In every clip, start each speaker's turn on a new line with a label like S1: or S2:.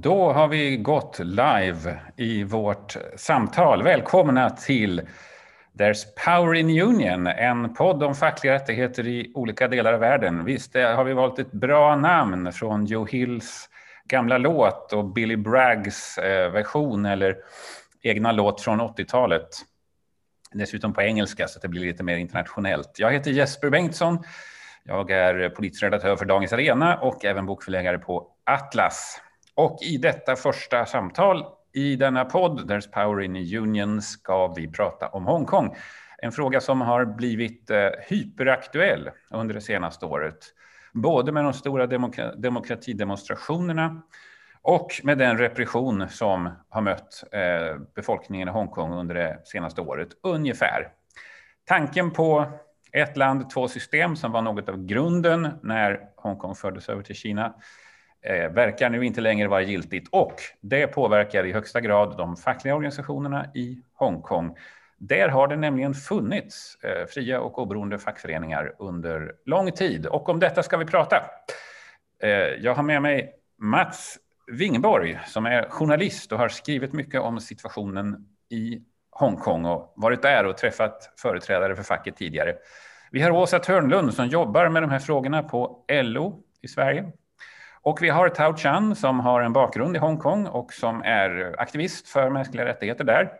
S1: Då har vi gått live i vårt samtal. Välkomna till There's Power in Union, en podd om fackliga rättigheter i olika delar av världen. Visst eh, har vi valt ett bra namn från Joe Hills gamla låt och Billy Braggs eh, version eller egna låt från 80-talet. Dessutom på engelska så att det blir lite mer internationellt. Jag heter Jesper Bengtsson. Jag är politisk redaktör för Dagens Arena och även bokförläggare på Atlas. Och i detta första samtal i denna podd, There's Power in Union, ska vi prata om Hongkong. En fråga som har blivit eh, hyperaktuell under det senaste året. Både med de stora demokra demokratidemonstrationerna och med den repression som har mött eh, befolkningen i Hongkong under det senaste året, ungefär. Tanken på ett land, två system som var något av grunden när Hongkong fördes över till Kina eh, verkar nu inte längre vara giltigt och det påverkar i högsta grad de fackliga organisationerna i Hongkong. Där har det nämligen funnits eh, fria och oberoende fackföreningar under lång tid och om detta ska vi prata. Eh, jag har med mig Mats Wingborg som är journalist och har skrivit mycket om situationen i Hongkong och varit där och träffat företrädare för facket tidigare. Vi har Åsa Törnlund som jobbar med de här frågorna på LO i Sverige. Och vi har Tao Chan som har en bakgrund i Hongkong och som är aktivist för mänskliga rättigheter där.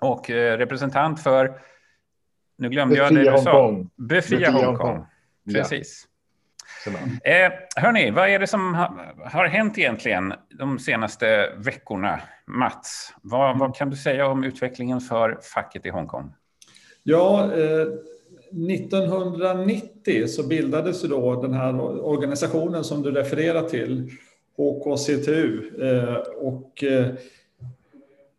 S1: Och eh, representant för, nu glömde
S2: Befria
S1: jag det du sa,
S2: Hongkong.
S1: Befria,
S2: Befria
S1: Hongkong.
S2: Hongkong. Ja.
S1: Precis.
S2: Sådär.
S1: Eh, hörni, vad är det som ha, har hänt egentligen de senaste veckorna? Mats, vad, vad kan du säga om utvecklingen för facket i Hongkong?
S3: Ja, eh, 1990 så bildades då den här organisationen som du refererar till, HKCTU. Eh, och eh,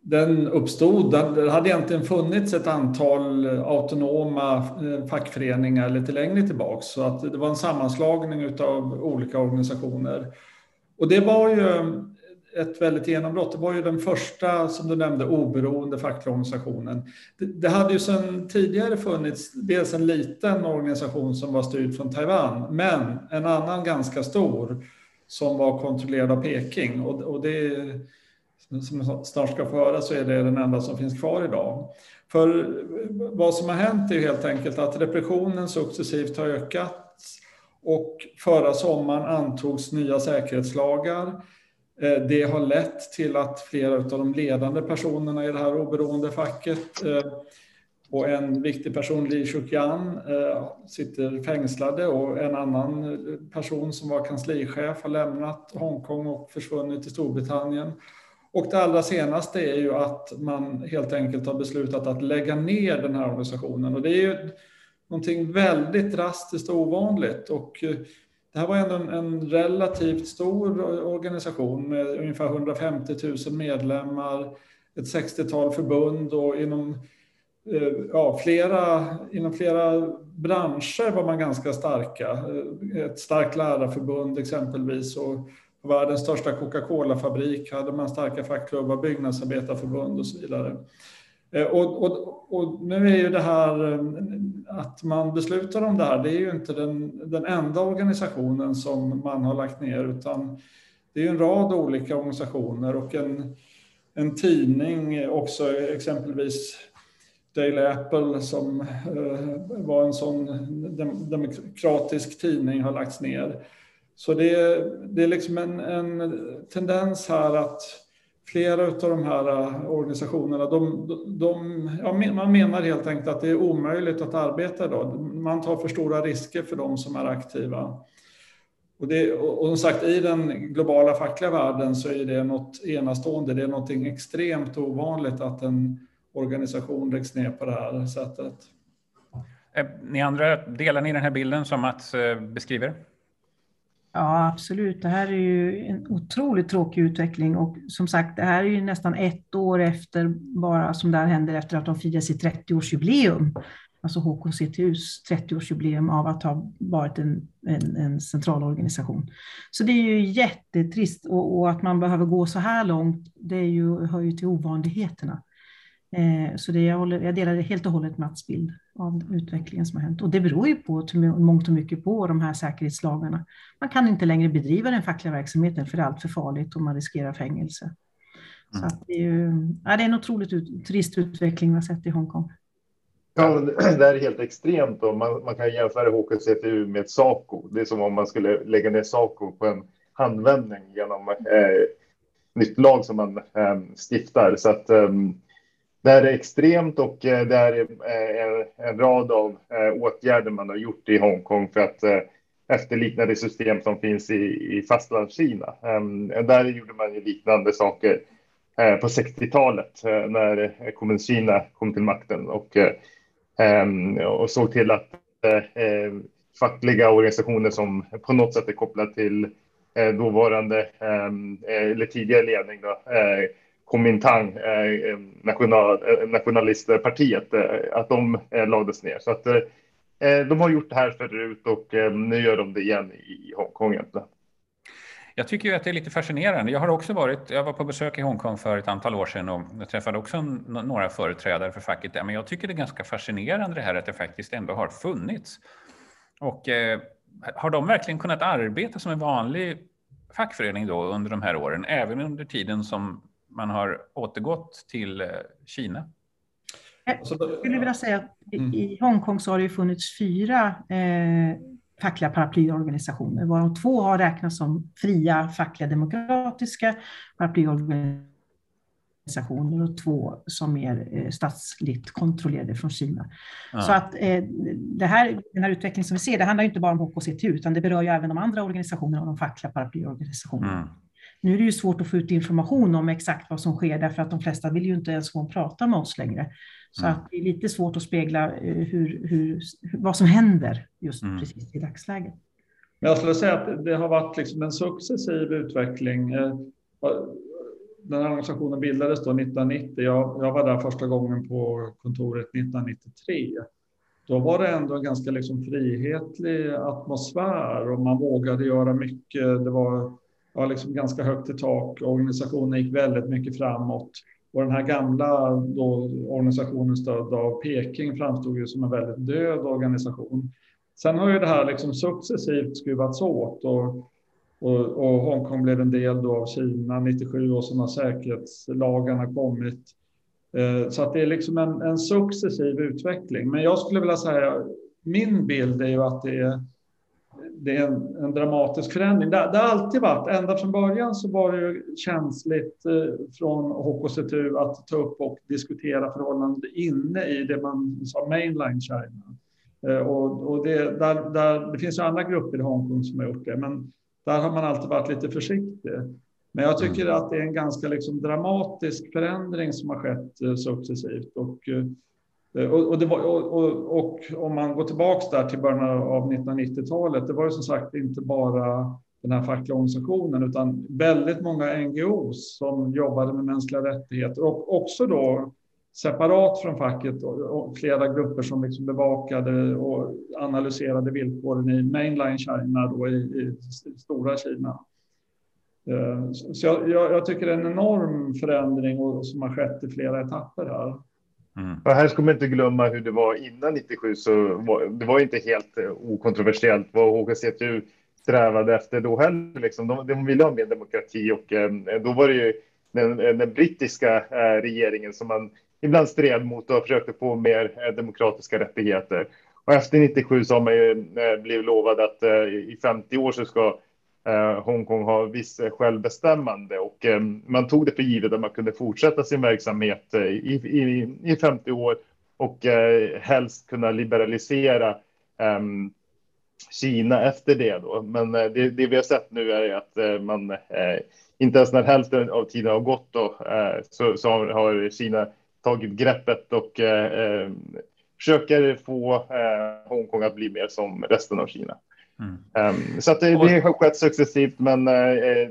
S3: den uppstod, det hade egentligen funnits ett antal autonoma eh, fackföreningar lite längre tillbaks. Så att det var en sammanslagning av olika organisationer. Och det var ju ett väldigt genombrott. Det var ju den första, som du nämnde, oberoende fackliga organisationen. Det, det hade ju sedan tidigare funnits dels en liten organisation som var styrd från Taiwan, men en annan ganska stor som var kontrollerad av Peking. Och, och det, som jag snart ska få höra, så är det den enda som finns kvar idag. För vad som har hänt är ju helt enkelt att repressionen successivt har ökat och förra sommaren antogs nya säkerhetslagar. Eh, det har lett till att flera av de ledande personerna i det här oberoende facket eh, och en viktig person, Li Shuqian, eh, sitter fängslade och en annan person som var kanslichef har lämnat Hongkong och försvunnit till Storbritannien. Och det allra senaste är ju att man helt enkelt har beslutat att lägga ner den här organisationen. Och det är ju någonting väldigt drastiskt och ovanligt. Och det här var ändå en, en relativt stor organisation med ungefär 150 000 medlemmar, ett 60-tal förbund och inom, eh, ja, flera, inom flera branscher var man ganska starka. Eh, ett starkt lärarförbund exempelvis och på världens största Coca-Cola-fabrik hade man starka fackklubbar, byggnadsarbetarförbund och så vidare. Eh, och, och, och nu är ju det här eh, att man beslutar om det här, det är ju inte den, den enda organisationen som man har lagt ner, utan det är ju en rad olika organisationer och en, en tidning eh, också, exempelvis Daily Apple som var en sån demokratisk tidning har lagts ner. Så det, det är liksom en, en tendens här att flera av de här eh, organisationerna, de, de, ja, man menar helt enkelt att det är omöjligt att arbeta idag. Man tar för stora risker för de som är aktiva. Och, det, och som sagt, i den globala fackliga världen så är det något enastående. Det är något extremt ovanligt att en organisation läggs ner på det här sättet.
S1: Eh, ni andra, delar ni den här bilden som Mats eh, beskriver?
S4: Ja, absolut. Det här är ju en otroligt tråkig utveckling och som sagt, det här är ju nästan ett år efter bara som det här händer efter att de firar sitt 30-årsjubileum. Alltså HKCTUs 30-årsjubileum av att ha varit en, en, en centralorganisation. Så det är ju jättetrist och, och att man behöver gå så här långt, det är ju, hör ju till ovanligheterna. Eh, så det, jag, håller, jag delar helt och hållet Mats bild av utvecklingen som har hänt. Och det beror ju på mångt och mycket på de här säkerhetslagarna. Man kan inte längre bedriva den fackliga verksamheten för det är alltför farligt och man riskerar fängelse. Mm. Så det, är ju, ja, det är en otroligt trist utveckling vi har sett i Hongkong.
S2: Ja, det är helt extremt. Och man, man kan jämföra HKCTU med Saco. Det är som om man skulle lägga ner Saco på en handvändning genom eh, nytt lag som man eh, stiftar. Så att eh, det är extremt och där det är eh, en rad av eh, åtgärder man har gjort i Hongkong för att efterlikna det system som finns i, i fastlandskina. Ehm, där gjorde man ju liknande saker på 60-talet när kommunistkina kom till makten och, ehm, och såg till att fackliga organisationer som på något sätt är kopplade till dåvarande ehm, eller tidigare ledning då, Kuomintang, eh, eh, national, eh, nationalistpartiet, eh, att de eh, lades ner. Så att eh, eh, de har gjort det här förut och nu gör de det igen i Hongkong egentligen.
S1: Jag tycker ju att det är lite fascinerande. Jag har också varit, jag var på besök i Hongkong för ett antal år sedan och jag träffade också några företrädare för facket där. Men jag tycker det är ganska fascinerande det här att det faktiskt ändå har funnits. Och eh, har de verkligen kunnat arbeta som en vanlig fackförening då under de här åren, även under tiden som man har återgått till eh, Kina?
S4: Jag skulle vilja säga att i mm. Hongkong så har det funnits fyra eh, fackliga paraplyorganisationer, varav två har räknats som fria fackliga demokratiska paraplyorganisationer och två som är eh, statsligt kontrollerade från Kina. Ja. Så att eh, det här, den här utvecklingen som vi ser, det handlar inte bara om HKCTU, utan det berör ju även de andra organisationerna och de fackliga paraplyorganisationerna. Mm. Nu är det ju svårt att få ut information om exakt vad som sker därför att de flesta vill ju inte ens få prata med oss längre. Så mm. att det är lite svårt att spegla eh, hur, hur, vad som händer just mm. precis i dagsläget.
S3: Men jag skulle säga att det har varit liksom en successiv utveckling. Eh, den här organisationen bildades då 1990. Jag, jag var där första gången på kontoret 1993. Då var det ändå en ganska liksom frihetlig atmosfär och man vågade göra mycket. Det var var liksom ganska högt i tak. Organisationen gick väldigt mycket framåt. Och den här gamla då, organisationen stödd av Peking framstod ju som en väldigt död organisation. Sen har ju det här liksom successivt skruvats åt och, och, och Hongkong blev en del då av Kina 97 och sen har säkerhetslagarna kommit. Eh, så att det är liksom en, en successiv utveckling. Men jag skulle vilja säga, min bild är ju att det är det är en, en, dramatisk förändring. Det, det, har alltid varit, ända från början så var det känsligt eh, från HKCTU att ta upp och diskutera förhållanden inne i det man sa mainline China. Eh, och, och det, där, där, det finns ju andra grupper i Hongkong som har gjort det, men där har man alltid varit lite försiktig. Men jag tycker mm. att det är en ganska liksom dramatisk förändring som har skett eh, successivt. Och, eh, Eh, och, och, var, och, och, om man går tillbaka där till början av 1990-talet, det var ju som sagt inte bara den här fackliga organisationen, utan väldigt många NGOs som jobbade med mänskliga rättigheter och också då separat från facket och flera grupper som liksom bevakade och analyserade villkoren i mainline China, då i, i stora Kina. Eh, så jag, jag, tycker det är en enorm förändring som har skett i flera etapper här.
S2: Mm. Och här ska man inte glömma hur det var innan 97, så var, det var inte helt eh, okontroversiellt vad HKCTU strävade efter då heller. Liksom. De, de ville ha mer demokrati och eh, då var det ju den, eh, den brittiska eh, regeringen som man ibland stred mot och försökte få mer eh, demokratiska rättigheter. Och efter 97 så har man ju eh, blivit lovad att eh, i 50 år så ska Eh, Hongkong har viss eh, självbestämmande och eh, man tog det för givet att man kunde fortsätta sin verksamhet eh, i, i, i 50 år och eh, helst kunna liberalisera ehm, Kina efter det då. Men eh, det, det, vi har sett nu är att eh, man eh, inte ens när hälften av tiden har gått då, eh, så, så har, har, Kina tagit greppet och försöker få Hongkong att bli mer som resten av Kina. Mm. Um, så det, det har skett successivt, men uh,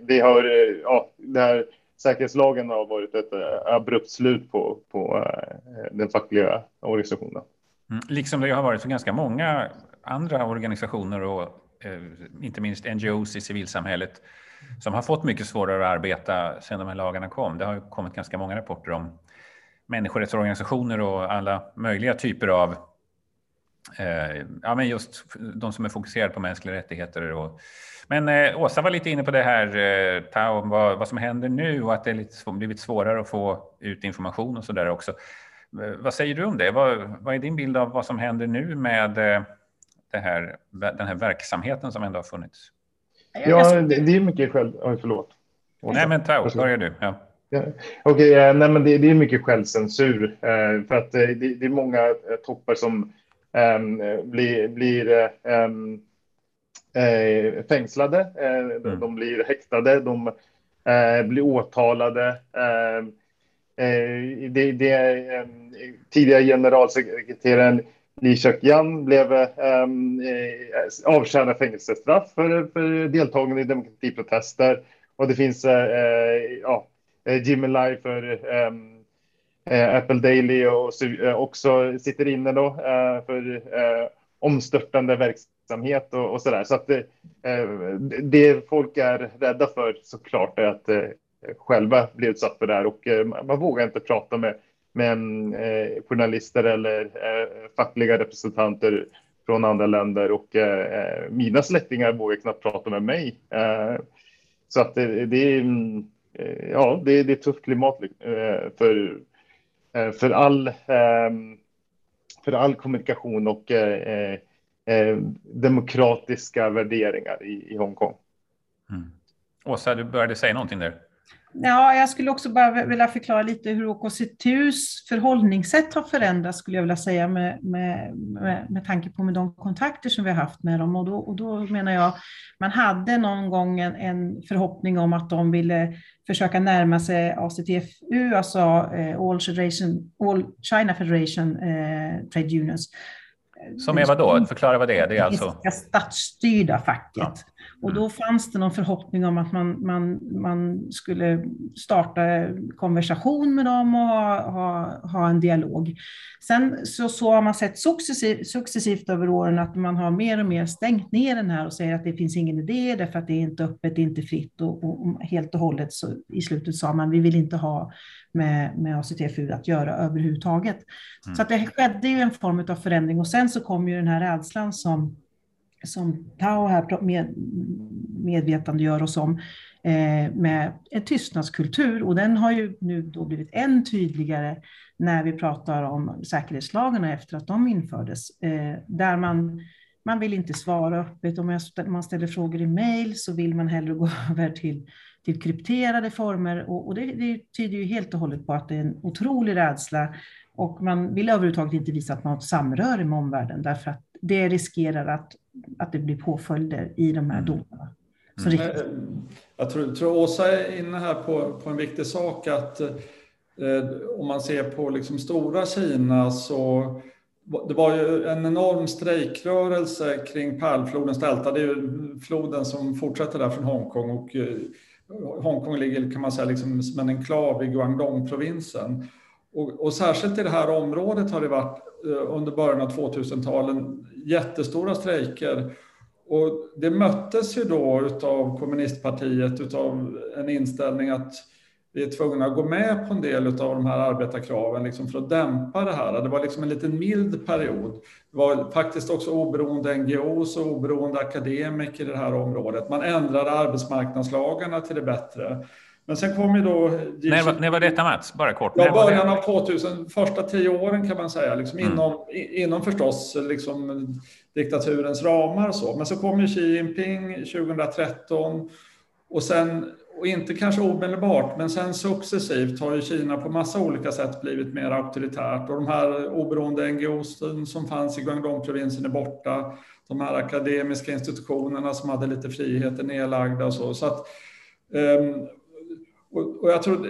S2: det har, uh, ja, det här säkerhetslagen har varit ett abrupt slut på, på den fackliga organisationen.
S1: Mm. Liksom det har varit för ganska många andra organisationer och inte minst NGOs i civilsamhället som har fått mycket svårare att arbeta sedan de här lagarna kom. Det har kommit ganska många rapporter om människorättsorganisationer och alla möjliga typer av eh, ja, men just de som är fokuserade på mänskliga rättigheter. Och, men eh, Åsa var lite inne på det här, eh, Tao, vad, vad som händer nu och att det är lite, blivit svårare att få ut information och så där också. Eh, vad säger du om det? Vad, vad, är din bild av vad som händer nu med eh, det här, den här verksamheten som ändå har funnits?
S2: Ja, det, det är mycket själv... Oj, förlåt.
S1: Åsa. Nej, men Tao, börjar du. Ja.
S2: Ja. Okej, okay, nej, men det, det, är mycket självcensur eh, för att det, det, är många toppar som blir, blir um, eh, fängslade, eh, mm. de blir häktade, de eh, blir åtalade. Eh, det, det, tidigare generalsekreteraren Li Chak-yan blev eh, avtjänade fängelsestraff för, för deltagande i demokratiprotester. Och det finns ja, Jimmy Lai för Eh, Apple Daily och eh, också sitter inne då eh, för omstörtande verksamhet och, och så där. Så att det, det folk är rädda för såklart är att själva bli utsatt för det här och man vågar inte prata med, med journalister eller fackliga representanter från andra länder och mina släktingar vågar knappt prata med mig. så att det, det är, mm, ja, det, det är ett tufft klimat för, Eh, för all ehm, för all kommunikation och eh, eh, demokratiska värderingar i, i Hongkong.
S1: Mm. Åsa, du började säga någonting där.
S4: Ja, jag skulle också bara vilja förklara lite hur OKCTUs förhållningssätt har förändrats, skulle jag vilja säga, med, med, med, tanke på med de kontakter som vi har haft med dem. Och då, och då menar jag, man hade någon gång en, en, förhoppning om att de ville försöka närma sig ACTFU, alltså eh, All, Federation, All China Federation eh, Trade Unions.
S1: Som är vad då? Förklara vad det är. Det är alltså...
S4: statsstyrda facket. Ja. Och då fanns det någon förhoppning om att man, man, man skulle starta konversation med dem och ha, ha, ha en dialog. Sen så, så har man sett successivt, successivt över åren att man har mer och mer stängt ner den här och säger att det finns ingen idé därför att det är inte öppet, det är inte fritt och, och helt och hållet så i slutet sa man vi vill inte ha med, med ACTFU att göra överhuvudtaget. Mm. Så att det skedde ju en form av förändring och sen så kom ju den här rädslan som som Tao här med, medvetandegör oss om eh, med en tystnadskultur och den har ju nu då blivit än tydligare när vi pratar om säkerhetslagarna efter att de infördes, eh, där man man vill inte svara öppet. Om man ställer frågor i mejl så vill man hellre gå över till, till krypterade former. Och, och det, det, tyder ju helt och hållet på att det är en otrolig rädsla. Och man vill överhuvudtaget inte visa att man har ett samröre med omvärlden därför att det riskerar att, att det blir påföljder i de här mm. domarna. Så mm.
S3: riktigt. Jag tror, tror Åsa är inne här på, på en viktig sak att eh, om man ser på liksom stora Kina så det var ju en enorm strejkrörelse kring Pärlflodens delta. Det är ju floden som fortsätter där från Hongkong och eh, Hongkong ligger kan man säga liksom som en enklav i Guangdong-provinsen. Och, och, särskilt i det här området har det varit Eh, under början av 2000-talet jättestora strejker. Och det möttes ju då av kommunistpartiet av en inställning att vi är tvungna att gå med på en del av de här arbetarkraven liksom för att dämpa det här. Det var liksom en liten mild period. Det var faktiskt också oberoende NGOs och oberoende akademiker i det här området. Man ändrade arbetsmarknadslagarna till det bättre. Men sen kom ju då...
S1: När var, när var detta Mats? Bara kort.
S3: Ja, början av 2000, första tio åren kan man säga, liksom mm. inom, inom förstås liksom diktaturens ramar. Så. Men så kom ju Xi Jinping 2013 och sen, och inte kanske omedelbart, men sen successivt har ju Kina på massa olika sätt blivit mer auktoritärt och de här oberoende NGOs som fanns i Guangdong-provinsen är borta. De här akademiska institutionerna som hade lite friheter nedlagda och så. så att, um, och, och jag tror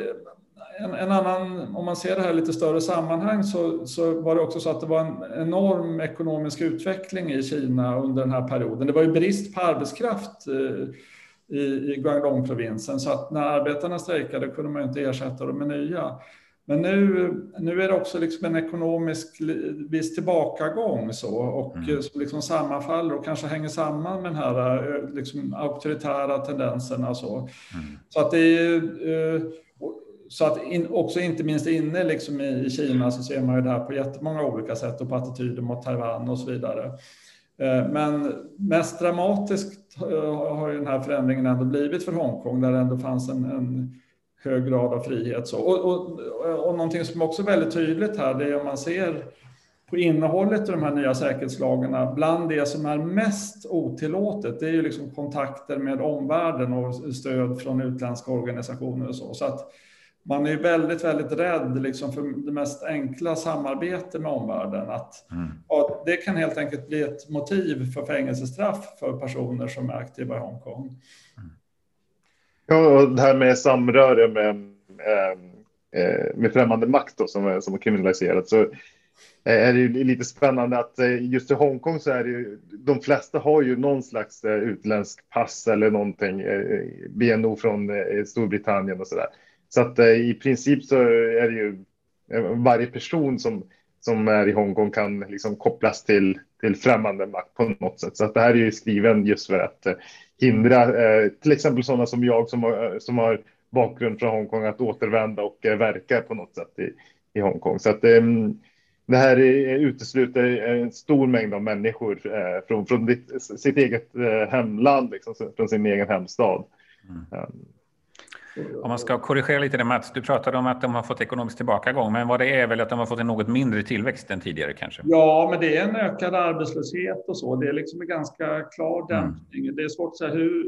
S3: en, en, annan, om man ser det här i lite större sammanhang så, så var det också så att det var en enorm ekonomisk utveckling i Kina under den här perioden. Det var ju brist på arbetskraft eh, i, i Guangdong-provinsen så att när arbetarna strejkade kunde man inte ersätta dem med nya. Men nu, nu är det också liksom en ekonomisk viss tillbakagång så, och mm. som liksom sammanfaller och kanske hänger samman med den här liksom, auktoritära tendenserna. Så, mm. så att det är, så att in, också inte minst inne liksom i Kina så ser man ju det här på jättemånga olika sätt och på attityder mot Taiwan och så vidare. Eh, men mest dramatiskt har ju den här förändringen ändå blivit för Hongkong där det ändå fanns en, en hög grad av frihet. Så. Och, och, och någonting som också är väldigt tydligt här, det är om man ser på innehållet i de här nya säkerhetslagarna, bland det som är mest otillåtet, det är ju liksom kontakter med omvärlden och stöd från utländska organisationer och så. Så att man är väldigt, väldigt rädd liksom för det mest enkla samarbete med omvärlden. Att, mm. det kan helt enkelt bli ett motiv för fängelsestraff för personer som är aktiva i Hongkong. Mm.
S2: Ja, och det här med samröre med, ehm, eh, med främmande makt då, som, som har kriminaliserat. Så är det ju lite spännande att eh, just i Hongkong så är det ju, de flesta har ju någon slags eh, utländsk pass eller någonting, BNO från Storbritannien och så där. Så att i princip så är det ju varje person som, som är i Hongkong kan liksom kopplas till, till främmande makt på något sätt. Så att det här är ju skriven just för att hindra till exempel sådana som jag som har, som har bakgrund från Hongkong att återvända och verka på något sätt i, i Hongkong. Så att ehm, det här utesluter en stor mängd av människor eh, från, från ditt, sitt eget eh, hemland, liksom, från sin egen hemstad. Mm.
S1: Om man ska korrigera lite det Mats, du pratade om att de har fått ekonomisk tillbakagång, men vad det är väl att de har fått en något mindre tillväxt än tidigare kanske?
S3: Ja, men det är en ökad arbetslöshet och så. Det är liksom en ganska klar mm. dämpning. Mm. Det är svårt att säga hur.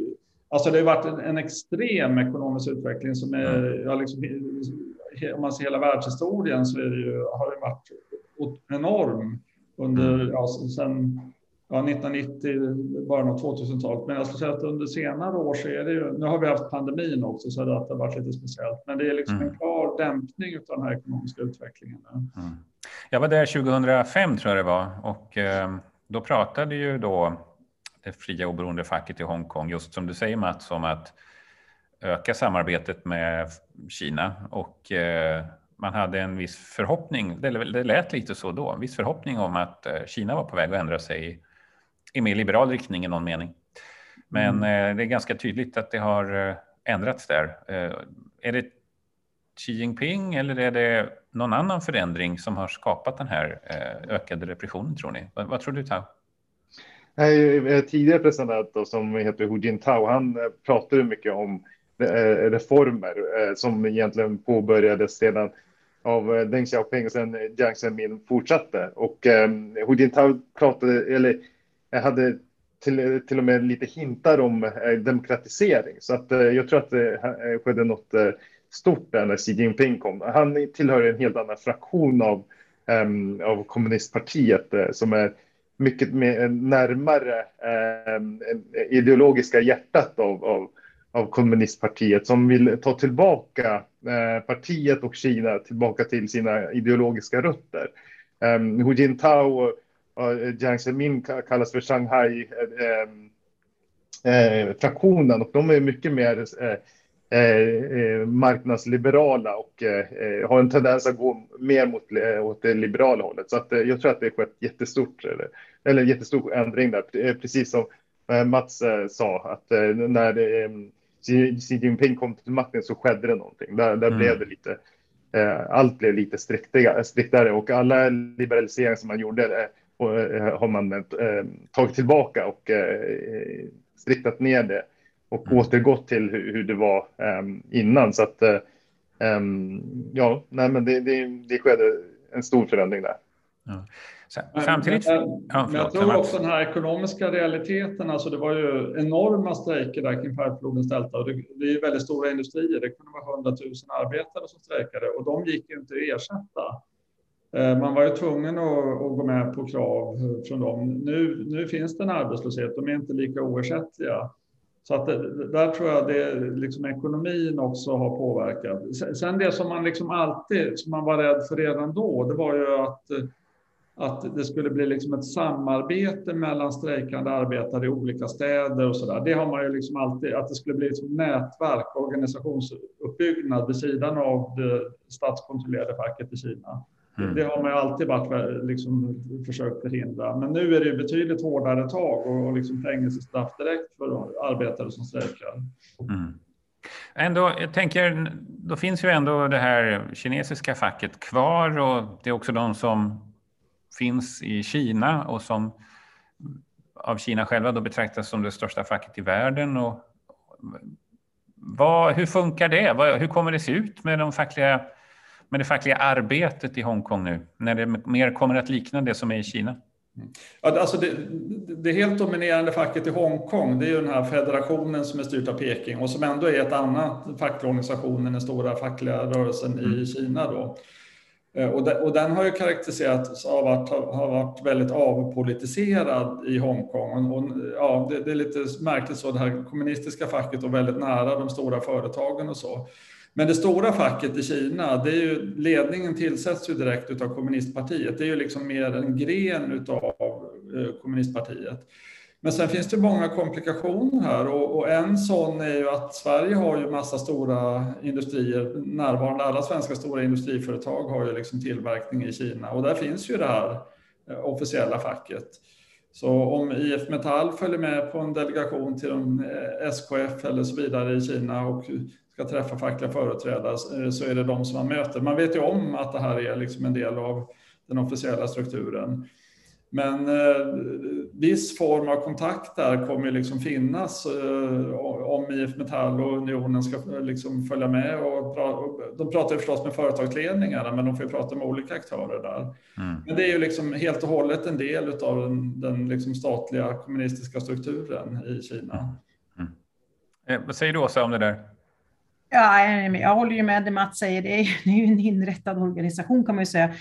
S3: Alltså, det har varit en, en extrem ekonomisk utveckling som är, mm. ja, liksom, om man ser hela världshistorien så det ju, har det varit enorm under, mm. ja, sen ja, 1990, början av 2000-talet. Men jag skulle säga att under senare år så är det ju, nu har vi haft pandemin också så det har varit lite speciellt, men det är liksom mm. en klar dämpning av den här ekonomiska utvecklingen. Mm.
S1: Jag var där 2005 tror jag det var och eh, då pratade ju då det fria oberoende facket i Hongkong, just som du säger Mats, om att öka samarbetet med Kina och eh, man hade en viss förhoppning, det, lät lite så då, en viss förhoppning om att eh, Kina var på väg att ändra sig i, mer liberal riktning i någon mening. Men mm. Eh, det är ganska tydligt att det har ändrats där. Är det Xi Jinping eller är det någon annan förändring som har skapat den här ökade repressionen tror ni? Vad, vad tror du Tao?
S2: Tidigare president då, som heter Hu Jintao, han pratade mycket om reformer som egentligen påbörjades sedan av eh, Deng Xiaoping och sen Jiang Zemin fortsatte. Och eh, Hu Jintao pratade, eller jag hade till, till och med lite hintar om eh, demokratisering. Så att eh, jag tror att eh, det eh, skedde något eh, stort där när Xi Jinping kom. Han tillhör en helt annan fraktion av, um, av kommunistpartiet uh, som är mycket mer, eh, närmare um, ideologiska hjärtat av, av av kommunistpartiet som vill ta tillbaka eh, partiet och Kina tillbaka till sina ideologiska rötter. Um, Hu Jintao Jiang Zemin kallas för Shanghai eh, eh, fraktionen och de är mycket mer eh, eh, marknadsliberala och eh, har en tendens att gå mer mot, åt det liberala hållet. Så att, jag tror att det är skett jättestort, eller, eller jättestor ändring där, precis som Mats sa, att när det, Xi Jinping kom till makten så skedde det någonting. Där, där mm. blev det lite, eh, allt blev lite striktare, striktare och alla liberaliseringar som man gjorde eh, eh har man eh, tagit tillbaka och eh, striktat ner det och mm. återgått till hur, hur det var eh, innan. Så att ja, nej, men det, det, det skedde en stor förändring där. Ja.
S1: Samtidigt... Men,
S3: ja, men jag tror också den här ekonomiska realiteten, alltså det var ju enorma strejker där kring Skärflodens delta och det, det är ju väldigt stora industrier. Det kunde vara 100 000 arbetare som strejkade och de gick ju inte att ersätta. Eh, man var ju tvungen att, att, gå med på krav från dem. Nu, nu finns det en arbetslöshet, de är inte lika oersättliga. Så att det, där tror jag det liksom ekonomin också har påverkat. Sen det som man liksom alltid, som man var rädd för redan då, det var ju att att det skulle bli liksom ett samarbete mellan strejkande arbetare i olika städer och så där. Det har man ju liksom alltid, att det skulle bli ett nätverk, organisationsuppbyggnad vid sidan av det statskontrollerade facket i Kina. Mm. Det har man alltid varit liksom försökt förhindra. Men nu är det betydligt hårdare tag och liksom fängelsestraff direkt för arbetare som strejkar.
S1: Mm. Ändå, jag tänker, då finns ju ändå det här kinesiska facket kvar och det är också de som finns i Kina och som av Kina själva då betraktas som det största facket i världen. Och vad, hur funkar det? Vad, hur kommer det se ut med, de fackliga, med det fackliga arbetet i Hongkong nu när det mer kommer att likna det som är i Kina?
S3: Ja, alltså det, det helt dominerande facket i Hongkong det är ju den här federationen som är styrd av Peking och som ändå är ett annat facklig organisation än den stora fackliga rörelsen mm. i Kina. Då. Eh, och, de, och den har ju karaktäriserats av att ha, varit väldigt avpolitiserad i Hongkong. Och, ja, det, det, är lite märkligt så, det här kommunistiska facket och väldigt nära de stora företagen och så. Men det stora facket i Kina, det är ju, ledningen tillsätts ju direkt av kommunistpartiet. Det är ju liksom mer en gren av eh, kommunistpartiet. Men sen finns det många komplikationer här och, och, en sån är ju att Sverige har ju massa stora industrier närvarande. Alla svenska stora industriföretag har ju liksom tillverkning i Kina och där finns ju det här eh, officiella facket. Så om IF Metall följer med på en delegation till en eh, SKF eller så vidare i Kina och ska träffa fackliga företrädare eh, så är det de som man möter. Man vet ju om att det här är liksom en del av den officiella strukturen. Men eh, viss form av kontakt där kommer liksom finnas eh, om IF Metall och Unionen ska eh, liksom följa med. Och pra, de pratar förstås med företagsledningarna, men de får prata med olika aktörer där. Mm. Men det är ju liksom helt och hållet en del av den, den liksom statliga kommunistiska strukturen i Kina. Mm.
S1: Eh, vad säger du Åsa om det där?
S4: Ja, jag håller ju med det Mats säger. Det är, det är ju en inrättad organisation kan man ju säga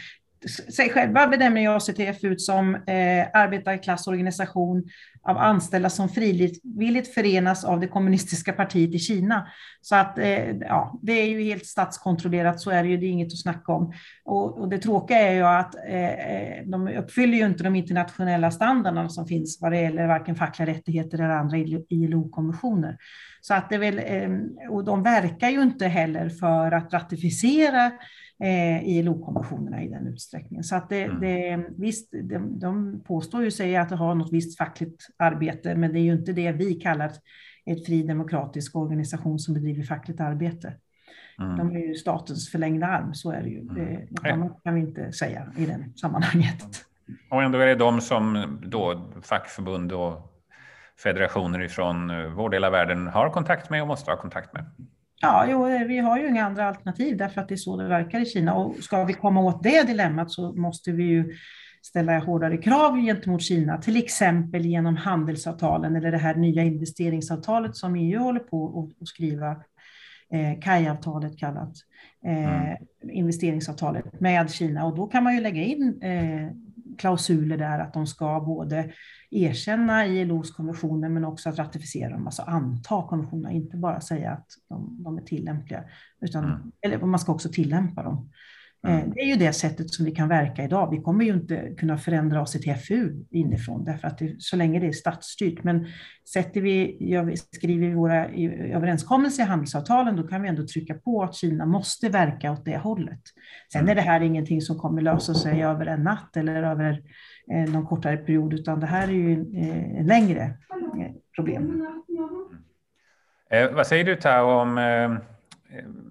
S4: sig själva benämner ju ACTF ut som eh, arbetarklassorganisation av anställda som frivilligt förenas av det kommunistiska partiet i Kina. Så att eh, ja, det är ju helt statskontrollerat, så är det ju, det är inget att snacka om. Och, och det tråkiga är ju att eh, eh de uppfyller ju inte de internationella standarderna som finns vad det gäller varken fackliga rättigheter eller andra ILO-konventioner. Så att det väl, eh, och de verkar ju inte heller för att ratificera eh, ILO-konventionerna i den utsträckningen. Så att det, mm. det, visst, de, de påstår ju sig att ha något visst fackligt arbete, men det är ju inte det vi kallar ett fri demokratisk organisation som bedriver fackligt arbete. Mm. De är ju statens förlängda arm, så är det ju. Mm. Det annat kan vi inte säga i det sammanhanget.
S1: Och ändå är det de som då fackförbund och federationer från eh, vår del av världen har kontakt med och måste ha kontakt med.
S4: Ja, jo, vi har ju inga andra alternativ därför att det är så det verkar i Kina. Och ska vi komma åt det dilemmat så måste vi ju ställa hårdare krav gentemot Kina, till exempel genom handelsavtalen eller det här nya investeringsavtalet som EU håller på att skriva, eh, KAI-avtalet kallat, eh, mm. investeringsavtalet med Kina. Och då kan man ju lägga in eh, klausuler där att de ska både erkänna ILOs konventioner men också att ratificera dem, alltså anta konventionerna, inte bara säga att de, de är tillämpliga, utan, mm. eller man ska också tillämpa dem. Eh, mm. Det är ju det sättet som vi kan verka idag. Vi kommer ju inte kunna förändra oss till FU inifrån, därför att det, så länge det är statsstyrt. Men sätter vi, gör skriver vi våra överenskommelser i handelsavtalen, då kan vi ändå trycka på att Kina måste verka åt det hållet. Sen mm. är det här ingenting som kommer lösa sig över en natt eller över eh, någon kortare period, utan det här är ju eh, en längre problem.
S1: Eh, vad säger du Tao om, eh,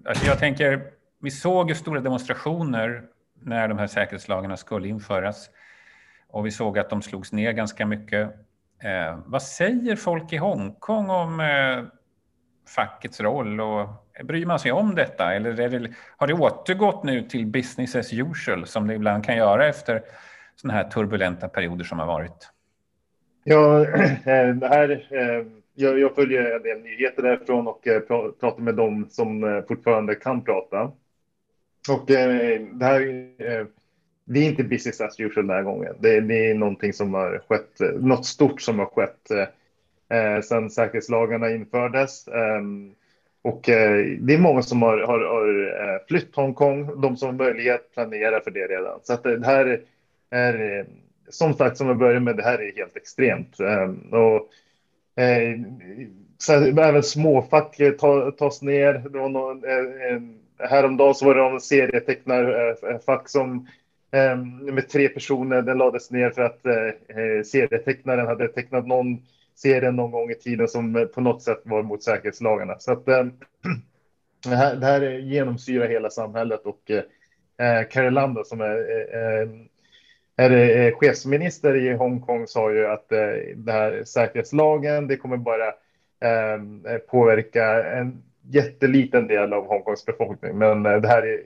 S1: alltså jag tänker vi såg ju stora demonstrationer när de här säkerhetslagarna skulle införas och vi såg att de slogs ner ganska mycket. Eh, vad säger folk i Hongkong om eh, fackets roll och eh, bryr man sig om detta eller det, har det återgått nu till business as usual som det ibland kan göra efter sådana här turbulenta perioder som har varit?
S2: Ja, eh, det här eh, jag, jag, följer en del nyheter därifrån och pratar med dem som fortfarande kan prata. Och eh, det här eh, det är inte business as usual den här gången. Det, det, är någonting som har skett, eh, något stort som har skett eh, eh sedan säkerhetslagarna infördes. Eh, och eh, det är många som har, har, har eh, flytt Hongkong, de som har möjlighet planerar för det redan. Så att det här är, som sagt, som jag började med, det här är helt extremt. Ehm, och, så även småfack tas ner. Det var någon, häromdagen så var det någon serietecknarfack eh, som ehm, med tre personer, den lades ner för att eh, eh, serietecknaren hade tecknat någon serie någon gång i tiden som på något sätt var mot säkerhetslagarna. Så att, ehm, Det här, det här genomsyrar hela samhället och Carrie Lam som är, ehm, är, är chefsminister i Hongkong sa ju att det här säkerhetslagen, det kommer bara påverka en jätteliten del av Hongkongs befolkning. Men eh, det här är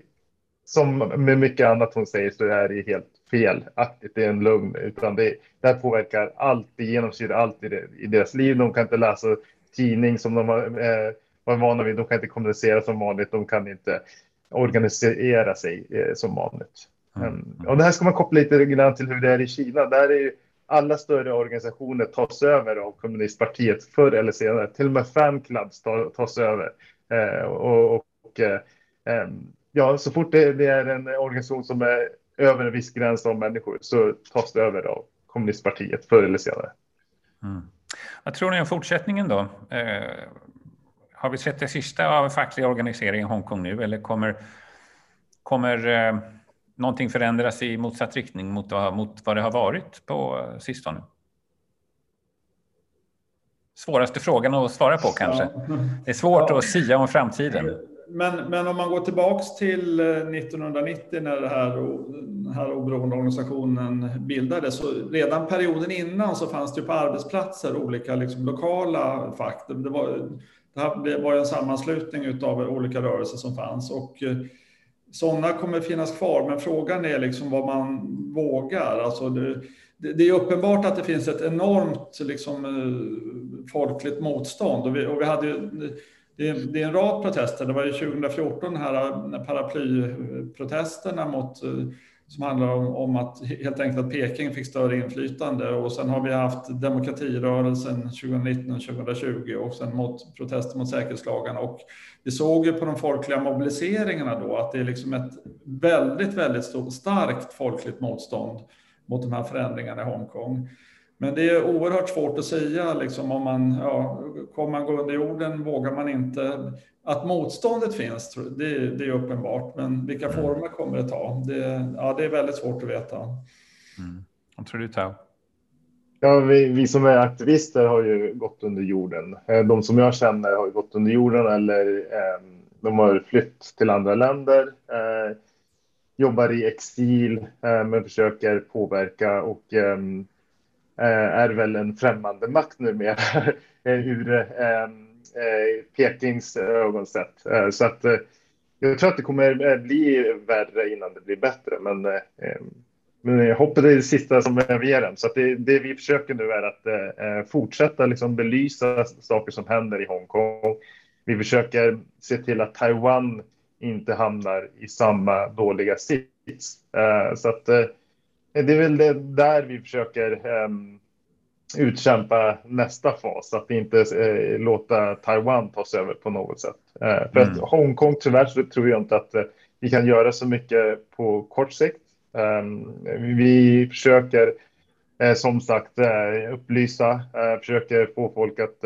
S2: som med mycket annat hon säger så är det helt felaktigt. Det är en lögn, utan det, det här påverkar allt, det genomsyrar allt i, det, i deras liv. De kan inte läsa tidning som de var, eh, var vana vid. De kan inte kommunicera som vanligt. De kan inte organisera sig eh, som vanligt. Mm. Och det här ska man koppla lite grann till hur det är i Kina. Där är alla större organisationer tas över av kommunistpartiet förr eller senare. Till och med fanclubs tas över. Eh, och, och eh, eh, ja, så fort det, det, är en organisation som är över en viss gräns av människor så tas det över av kommunistpartiet förr eller senare.
S1: Mm. Vad tror ni om fortsättningen då? Eh, har vi sett det sista av facklig organisering i Hongkong nu eller kommer, kommer eh, någonting förändras i motsatt riktning mot, mot vad det har varit på sistone? Svåraste frågan att svara på kanske. Det är svårt ja. att sia om framtiden.
S3: Men, men om man går tillbaks till 1990 eh, när det här, den här oberoende organisationen bildades, så redan perioden innan så fanns det på arbetsplatser olika liksom, lokala fack. Det var, det här var en sammanslutning av olika rörelser som fanns och eh, sådana kommer finnas kvar. Men frågan är liksom vad man vågar. Alltså det, det är uppenbart att det finns ett enormt liksom, eh, folkligt motstånd och vi, och vi hade ju, det är, det är, en rad protester. Det var ju 2014 här paraplyprotesterna mot eh, som handlar om, om, att helt enkelt att Peking fick större inflytande och sen har vi haft demokratirörelsen 2019 och 2020 och sen mot protester mot säkerhetslagarna och vi såg ju på de folkliga mobiliseringarna då att det är liksom ett väldigt, väldigt stort, starkt folkligt motstånd mot de här förändringarna i Hongkong. Men det är oerhört svårt att säga liksom om man, ja, kommer man gå under jorden vågar man inte. Att motståndet finns, det, det är uppenbart, men vilka mm. former kommer det ta? Det, ja, det är väldigt svårt att veta.
S1: Mm. Vad tror du, Tao?
S2: Ja, vi, vi, som är aktivister har ju gått under jorden. Eh, de som jag känner har gått under jorden eller eh, de har flytt till andra länder, eh, jobbar i exil eh, men försöker påverka och ehm, Eh, Eh, är väl en främmande makt numera eh, ur ehm, eh, Pekings ögon sett. Så att jag tror att det kommer bli värre innan det blir bättre, men ehm, men hoppet är det sista som överger en. Så att det, det, vi försöker nu är att fortsätta liksom belysa saker som händer i Hongkong. Vi försöker se till att Taiwan inte hamnar i samma dåliga sits. Så att eh, det är väl det där vi försöker um, utkämpa nästa fas, att inte uh, låta Taiwan tas över på något sätt. Uh, för mm. att Hongkong, tyvärr så tror jag inte att uh, vi kan göra så mycket på kort sikt. Um, vi försöker som sagt upplysa, försöker få folk att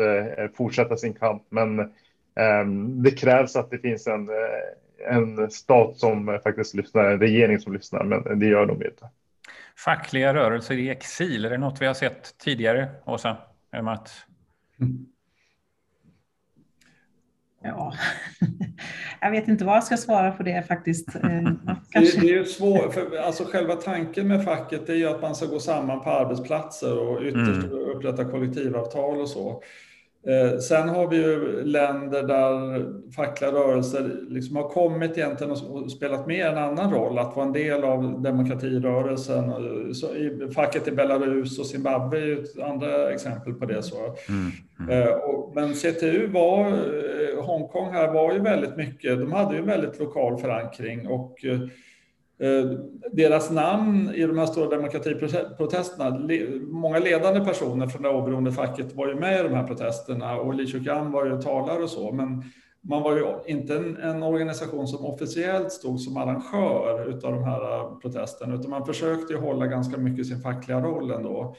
S2: fortsätta sin kamp, men um, det krävs att det finns en, en stat som faktiskt lyssnar, en regering som lyssnar, men det gör de inte.
S1: Fackliga rörelser i exil, är det något vi har sett tidigare, Åsa? Att...
S4: Ja, jag vet inte vad jag ska svara på det faktiskt. Eh,
S3: kanske... Det, är ju svårt, för alltså själva tanken med facket är ju att man ska gå samman på arbetsplatser och ytterst mm. upprätta kollektivavtal och så. Eh, sen har vi ju länder där fackliga rörelser liksom har kommit egentligen och spelat med en annan roll, att vara en del av demokratirörelsen. Så facket i Belarus och Zimbabwe är ett andra exempel på det. Så. Mm, mm. Eh, men CTU var, eh, Hongkong här var ju väldigt mycket, de hade ju väldigt lokal förankring och Eh, deras namn i de här stora demokratiprotesterna, många ledande personer från det oberoende facket var ju med i de här protesterna och Li Chukan var ju talare och så, men man var ju inte en, en, organisation som officiellt stod som arrangör av de här eh, protesterna, utan man försökte ju hålla ganska mycket sin fackliga roll ändå.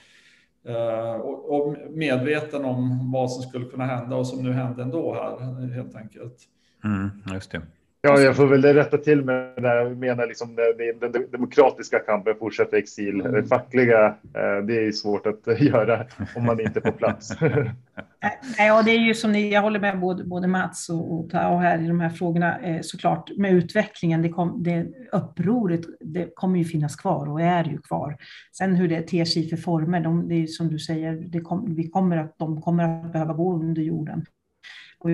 S3: Eh, och, och medveten om vad som skulle kunna hända och som nu hände ändå här, helt enkelt.
S1: Mm, just det.
S2: Ja, jag får väl rätta till mig när jag menar liksom den, demokratiska kampen fortsätter exil. Mm. Det fackliga, eh, det är svårt att göra om man inte är på plats.
S4: Nej, och det är ju som ni, jag håller med både, både Mats och, och Tao här i de här frågorna eh, såklart med utvecklingen. Det, kom, det upproret det kommer ju finnas kvar och är ju kvar. Sen hur det ter sig för former, de, det är som du säger, det kom, vi kommer att, de kommer att behöva gå under jorden. Och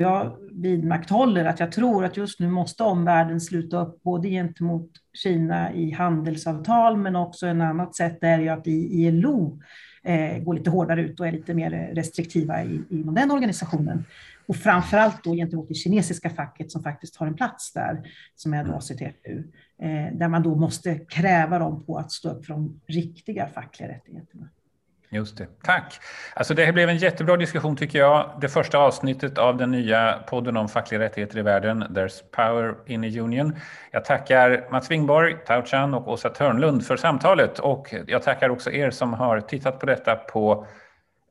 S4: jag vidmakthåller att jag tror att just nu måste omvärlden sluta upp både gentemot Kina i handelsavtal men också en annat sätt är ju att i ILO eh, går lite hårdare ut och är lite mer restriktiva i, inom den organisationen. Och framför allt då gentemot det kinesiska facket som faktiskt har en plats där, som är då CTFU, eh, där man då måste kräva dem på att stå upp för de riktiga fackliga rättigheterna.
S1: Just det. Tack. Alltså det här blev en jättebra diskussion tycker jag. Det första avsnittet av den nya podden om fackliga rättigheter i världen, There's Power in a Union. Jag tackar Mats Wingborg, Tao Chan och Åsa Törnlund för samtalet och jag tackar också er som har tittat på detta på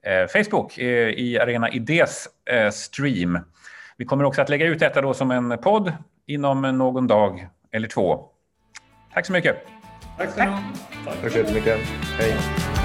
S1: eh, Facebook eh, i Arena Idés eh, stream. Vi kommer också att lägga ut detta då som en podd inom någon dag eller två. Tack så mycket.
S3: Tack så mycket.
S2: Tack så mycket. Hej.